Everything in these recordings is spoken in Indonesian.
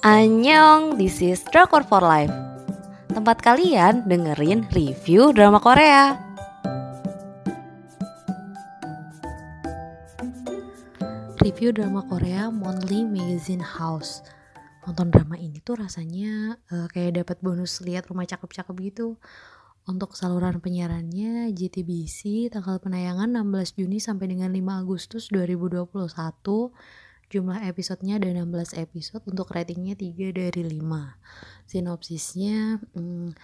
Annyeong, this is Drakor for Life. Tempat kalian dengerin review drama Korea. Review drama Korea Monthly Magazine House. Nonton drama ini tuh rasanya uh, kayak dapat bonus lihat rumah cakep-cakep gitu. Untuk saluran penyiarannya JTBC tanggal penayangan 16 Juni sampai dengan 5 Agustus 2021 Jumlah episodenya ada 16 episode untuk ratingnya 3 dari 5 Sinopsisnya hmm,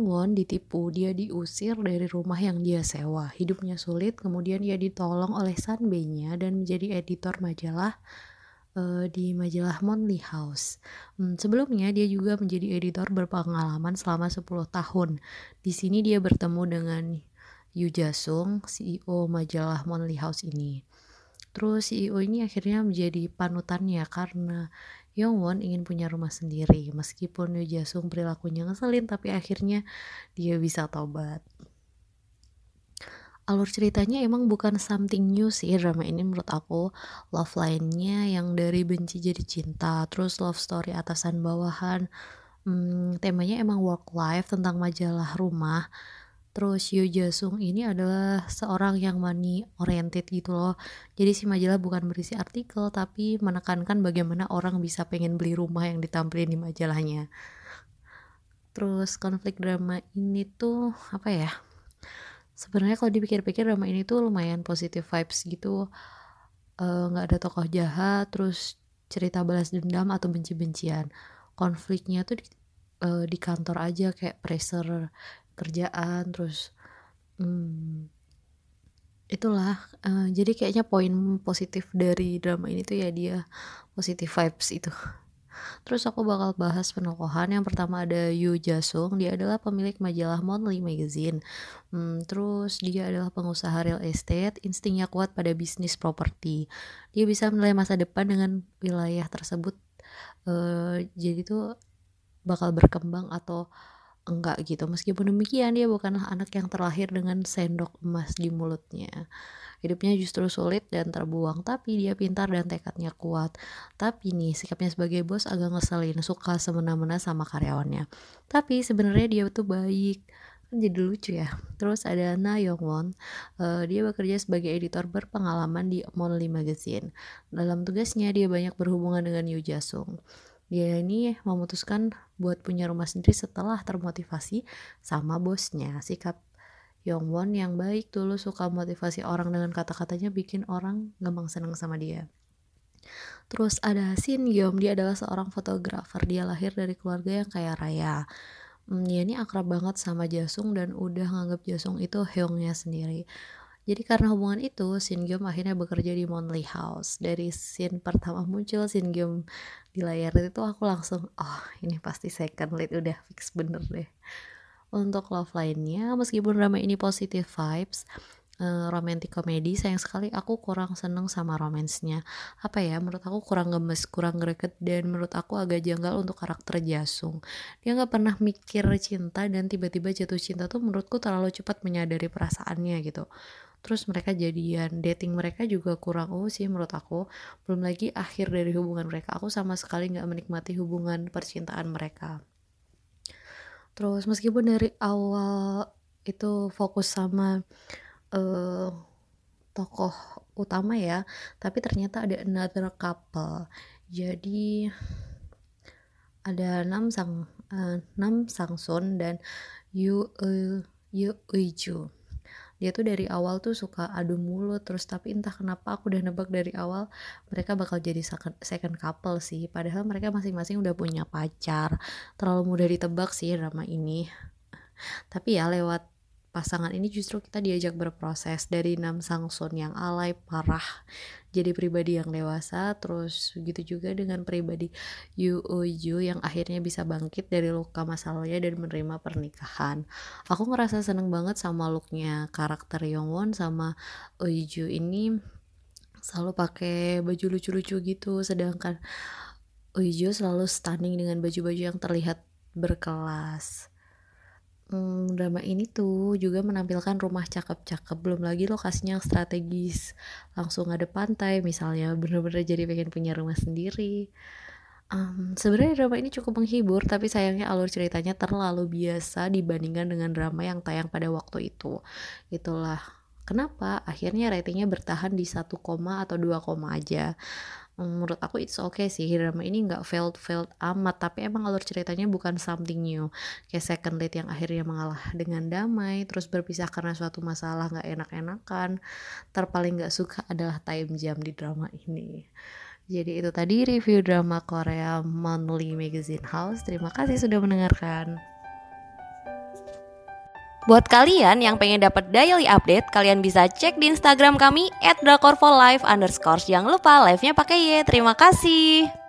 Won ditipu, dia diusir dari rumah yang dia sewa Hidupnya sulit, kemudian dia ditolong oleh Sanbei-nya dan menjadi editor majalah uh, di majalah Monthly House. Hmm, sebelumnya dia juga menjadi editor berpengalaman selama 10 tahun. Di sini dia bertemu dengan Yu Jasung, CEO majalah Monthly House ini. Terus CEO ini akhirnya menjadi panutannya karena Yongwon ingin punya rumah sendiri. Meskipun Yu Jasung perilakunya ngeselin tapi akhirnya dia bisa tobat. Alur ceritanya emang bukan something new sih drama ini menurut aku. Love line-nya yang dari benci jadi cinta, terus love story atasan bawahan. Hmm, temanya emang work life tentang majalah rumah Terus Yoo Jasung ini adalah seorang yang money oriented gitu loh. Jadi si majalah bukan berisi artikel tapi menekankan bagaimana orang bisa pengen beli rumah yang ditampilin di majalahnya. Terus konflik drama ini tuh apa ya? Sebenarnya kalau dipikir-pikir drama ini tuh lumayan positive vibes gitu. Eh, nggak uh, ada tokoh jahat, terus cerita balas dendam atau benci-bencian. Konfliknya tuh di, uh, di kantor aja kayak pressure kerjaan terus hmm, itulah uh, jadi kayaknya poin positif dari drama ini tuh ya dia positif vibes itu Terus aku bakal bahas penokohan. Yang pertama ada Yu Jasung, dia adalah pemilik majalah Monthly Magazine. Hmm, terus dia adalah pengusaha real estate, instingnya kuat pada bisnis properti. Dia bisa menilai masa depan dengan wilayah tersebut. Uh, jadi tuh bakal berkembang atau enggak gitu. Meskipun demikian dia bukanlah anak yang terlahir dengan sendok emas di mulutnya. Hidupnya justru sulit dan terbuang, tapi dia pintar dan tekadnya kuat. Tapi nih, sikapnya sebagai bos agak ngeselin, suka semena-mena sama karyawannya. Tapi sebenarnya dia tuh baik kan jadi lucu ya terus ada Na Yong Won uh, dia bekerja sebagai editor berpengalaman di Monthly Magazine dalam tugasnya dia banyak berhubungan dengan Yu Jasung dia ini memutuskan buat punya rumah sendiri setelah termotivasi sama bosnya. Sikap Yongwon yang baik dulu suka motivasi orang dengan kata-katanya bikin orang gampang seneng sama dia. Terus ada Shin Gyom, dia adalah seorang fotografer. Dia lahir dari keluarga yang kaya raya. Hmm, dia ini akrab banget sama Jasung dan udah nganggap Jasung itu Hyungnya sendiri. Jadi karena hubungan itu, Shin Gyum akhirnya bekerja di Monthly House. Dari scene pertama muncul Shin Gyum di layar itu aku langsung, oh ini pasti second lead udah fix bener deh. Untuk love line-nya, meskipun drama ini positive vibes, uh, romantic komedi sayang sekali aku kurang seneng sama romansnya apa ya menurut aku kurang gemes kurang greget dan menurut aku agak janggal untuk karakter Jasung. Dia nggak pernah mikir cinta dan tiba-tiba jatuh cinta tuh menurutku terlalu cepat menyadari perasaannya gitu. Terus mereka jadian dating mereka juga kurang oh sih menurut aku. Belum lagi akhir dari hubungan mereka aku sama sekali nggak menikmati hubungan percintaan mereka. Terus meskipun dari awal itu fokus sama uh, tokoh utama ya tapi ternyata ada another couple. Jadi ada enam sang uh, enam Sun dan Yu uh, Yu Uiju. Dia tuh dari awal tuh suka adu mulut terus tapi entah kenapa aku udah nebak dari awal mereka bakal jadi second couple sih. Padahal mereka masing-masing udah punya pacar. Terlalu mudah ditebak sih drama ini. Tapi ya lewat pasangan ini justru kita diajak berproses dari Nam Sangsun yang alay parah jadi pribadi yang dewasa terus begitu juga dengan pribadi Yu Uju yang akhirnya bisa bangkit dari luka masa lalunya dan menerima pernikahan. Aku ngerasa seneng banget sama looknya karakter Yongwon sama Uju ini. Selalu pakai baju lucu-lucu gitu sedangkan Uju selalu stunning dengan baju-baju yang terlihat berkelas hmm, drama ini tuh juga menampilkan rumah cakep-cakep belum lagi lokasinya yang strategis langsung ada pantai misalnya bener-bener jadi pengen punya rumah sendiri Um, sebenarnya drama ini cukup menghibur, tapi sayangnya alur ceritanya terlalu biasa dibandingkan dengan drama yang tayang pada waktu itu. Itulah kenapa akhirnya ratingnya bertahan di 1, atau 2, aja. menurut aku it's okay sih drama ini nggak failed failed amat tapi emang alur ceritanya bukan something new kayak second lead yang akhirnya mengalah dengan damai terus berpisah karena suatu masalah nggak enak-enakan terpaling nggak suka adalah time jam di drama ini jadi itu tadi review drama Korea Monthly Magazine House. Terima kasih sudah mendengarkan. Buat kalian yang pengen dapat daily update, kalian bisa cek di Instagram kami @drakorfolive_. Jangan lupa live-nya pakai Y. Terima kasih.